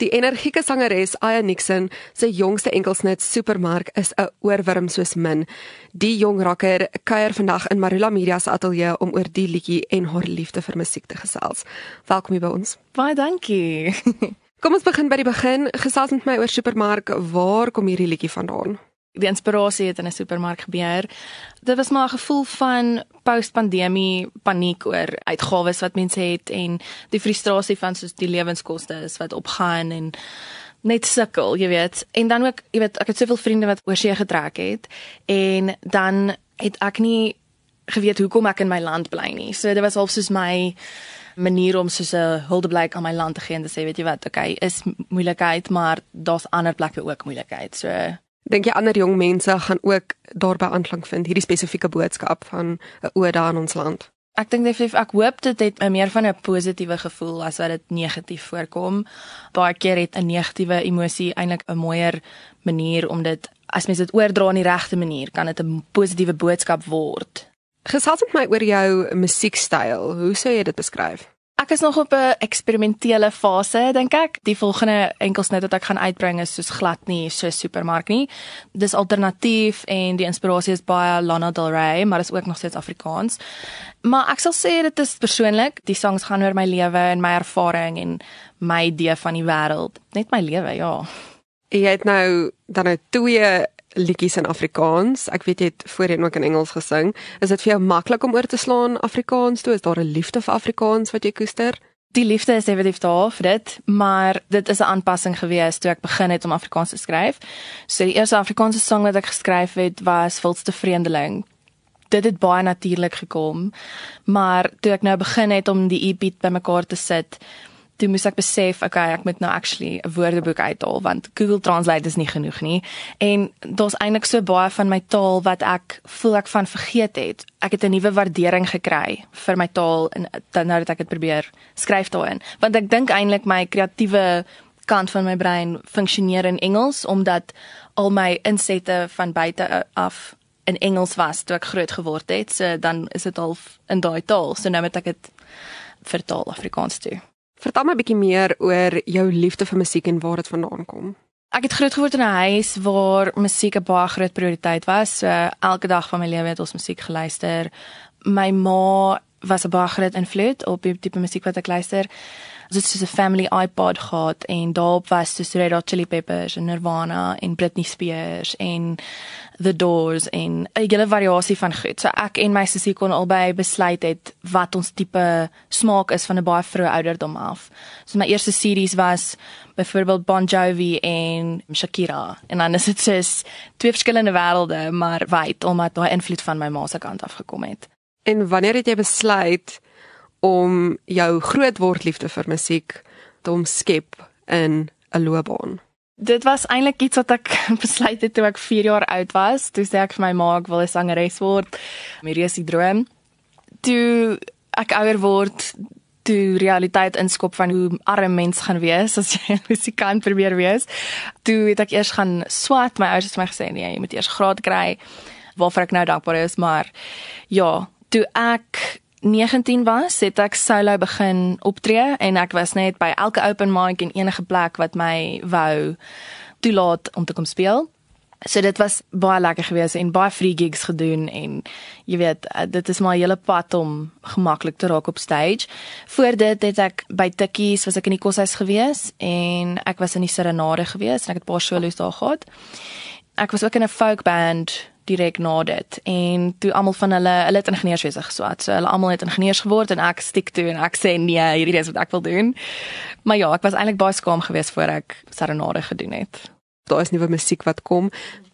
Die energieke sangeres Aya Nixon se jongste enkelsnit Supermark is 'n oorwurm soos min. Die jong rakker kuier vandag in Marula Media se ateljee om oor die liedjie en haar liefde vir musiek te gesels. Welkom hier by ons. Baie dankie. Kom ons begin by die begin. Gesels met my oor Supermark. Waar kom hierdie liedjie vandaan? Die inspirasie het in 'n supermark gebeur. Dit was maar 'n gevoel van post-pandemie paniek oor uitgawes wat mense het en die frustrasie van soos die lewenskoste is wat opgaan en net sukkel, jy weet. En dan ook, jy weet, ek het soveel vriende wat oorsee getrek het en dan het ek nie geweet hoekom ek in my land bly nie. So dit was half soos my manier om soos 'n huldeblyk aan my land te gee en te sê, weet jy wat, okay, is moeilikheid, maar daar's ander plekke ook moeilikheid. So Dink jy ander jong mense gaan ook daarby aanklank vind hierdie spesifieke boodskap van 'n ode aan ons land? Ek dink definitief ek hoop dit het meer van 'n positiewe gevoel as wat dit negatief voorkom. Baie keer het 'n negatiewe emosie eintlik 'n mooier manier om dit as mens dit oordra in die regte manier, kan dit 'n positiewe boodskap word. Gesels met my oor jou musiekstyl. Hoe sou jy dit beskryf? Ek is nog op 'n eksperimentele fase dink ek. Die volgende enkelsnit wat ek gaan uitbring is soos glad nie so supermark nie. Dis alternatief en die inspirasie is baie Lana Del Rey, maar is ook nog steeds Afrikaans. Maar ek sal sê dit is persoonlik. Die songs gaan oor my lewe en my ervaring en my idee van die wêreld. Net my lewe, ja. Jy het nou dan nou twee liedjies in Afrikaans. Ek weet jy het voorheen ook in Engels gesing. Is dit vir jou maklik om oor te slaan Afrikaans toe? Is daar 'n liefde vir Afrikaans wat jy koester? Die liefde is definitief daar vir dit, maar dit is 'n aanpassing gewees toe ek begin het om Afrikaans te skryf. So die eerste Afrikaanse sang wat ek geskryf het was Wilste Vreemdeling. Dit het baie natuurlik gekom, maar toe ek nou begin het om die EP bymekaar te sit, toe moes ek besef, okay, ek moet nou actually 'n woordeboek uithaal want Google Translate is nie genoeg nie. En daar's eintlik so baie van my taal wat ek voel ek van vergeet het. Ek het 'n nuwe waardering gekry vir my taal en dan nou dat ek dit probeer skryf daarin. Want ek dink eintlik my kreatiewe kant van my brein funksioneer in Engels omdat al my insette van buite af in Engels was toe ek groot geword het. So dan is dit half in daai taal. So nou moet ek dit vertaal Afrikaans toe. Vertel my 'n bietjie meer oor jou liefde vir musiek en waar dit vandaan kom. Ek het groot geword in 'n huis waar musiek 'n baie groot prioriteit was. So elke dag van my lewe het ons musiek geluister. My ma was 'n baie groot invloed op die tipe musiek wat ek luister dit is 'n family iPod gehad en daarop was so Red Hot Chili Peppers en Nirvana en Britney Spears en The Doors en 'n hele variasie van goed. So ek en my sussie kon albei besluit het wat ons tipe smaak is van 'n baie vroeë ouderdom af. So my eerste CD's was byvoorbeeld Bon Jovi en Shakira en dan is dit soos twee verskillende wêrelde, maar wyd omdat daai invloed van my ma se kant af gekom het. En wanneer het jy besluit om jou grootword liefde vir musiek te omskep in 'n loopbaan? Dit was eintlik iets wat ek besluit het toe ek 4 jaar oud was. Toe sê ek vir my ma ek wil 'n sangeres word. My reuse droom. Toe ek ouer word, toe realiteit inskop van hoe arm mens gaan wees as jy 'n musikant probeer wees. Toe het ek eers gaan swat. My ouers het my gesê nee, jy moet eers graad kry waarvoor ek nou dankbaar is, maar ja, toe ek 19 was, het ek solo begin optree en ek was net by elke open mic en enige plek wat my wou toelaat om te kom speel. So dit was baie lekker geweest en baie free gigs gedoen en jy weet eh, dit is maar 'n hele pad om gemaklik te raak op stage. Voor dit het ek by Tikkies was ek in die koshuis geweest en ek was in die serenade geweest en ek het 'n paar solos daar gehad. Ek was ook in 'n folk band direk na dit en toe almal van hulle hulle het ingenieurswese geswat. So hulle almal het ingenieurs geword en ek stiek toe en ek sê nee, hierdie is wat ek wil doen. Maar ja, ek was eintlik baie skaam geweest voor ek serenade gedoen het. Daar is nuwe musiek wat kom.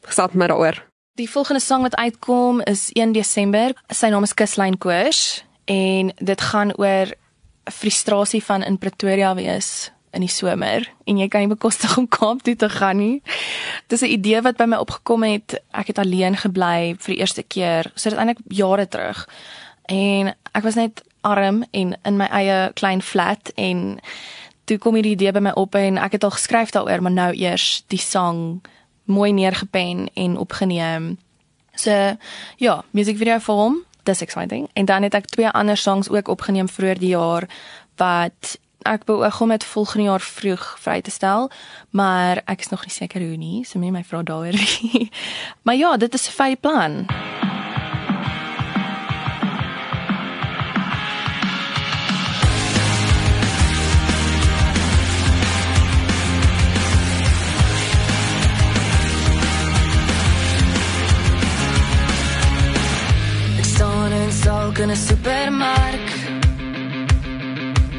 Gesat met daaroor. Die volgende sang wat uitkom is 1 Desember. Sy naam is Kuslyn Koors en dit gaan oor frustrasie van in Pretoria wees in die somer en jy kan nie bekostig om Kaap toe te gaan nie. Dis 'n idee wat by my opgekom het. Ek het alleen gebly vir die eerste keer. So dit eintlik jare terug. En ek was net arm en in my eie klein flat en toe kom hierdie idee by my op en ek het al geskryf daaroor, maar nou eers die sang mooi neergepen en opgeneem. So ja, musiekvideo vir hom. Dis exciting. En dan het ek twee ander songs ook opgeneem vroeër die jaar wat Ek beoog om dit volgende jaar vroeg vry te stel, maar ek is nog nie seker hoe nie, so moenie my vra daaroor nie. maar ja, dit is 'n fyn plan. Ek staan en sou kan 'n supermark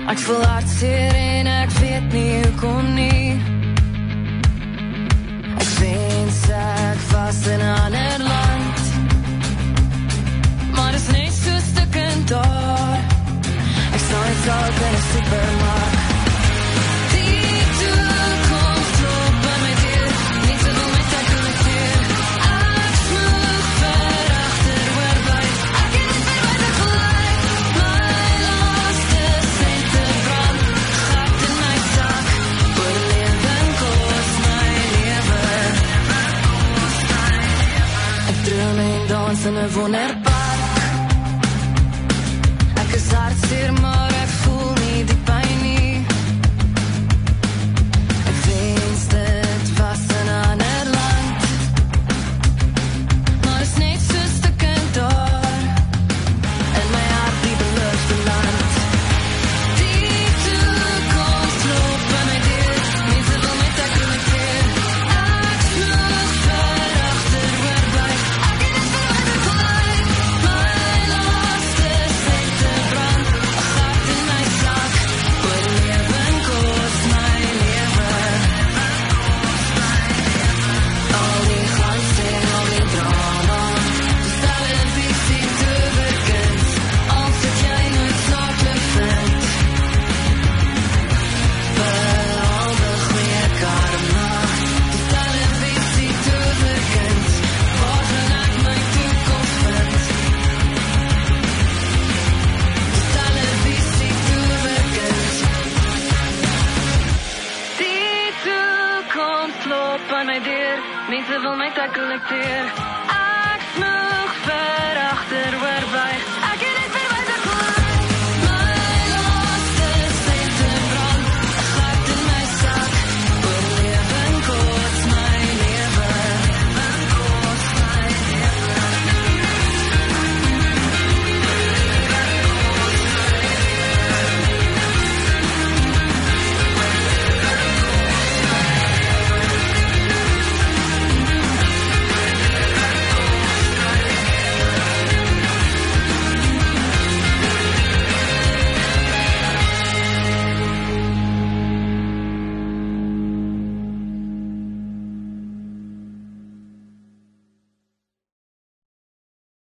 Ek wil hartseer en ek weet nie hoekom nie. Ek wens ek was in haar Sürmeyin dansını wunderbar Er gesagt, sir mal don't make that good look clear.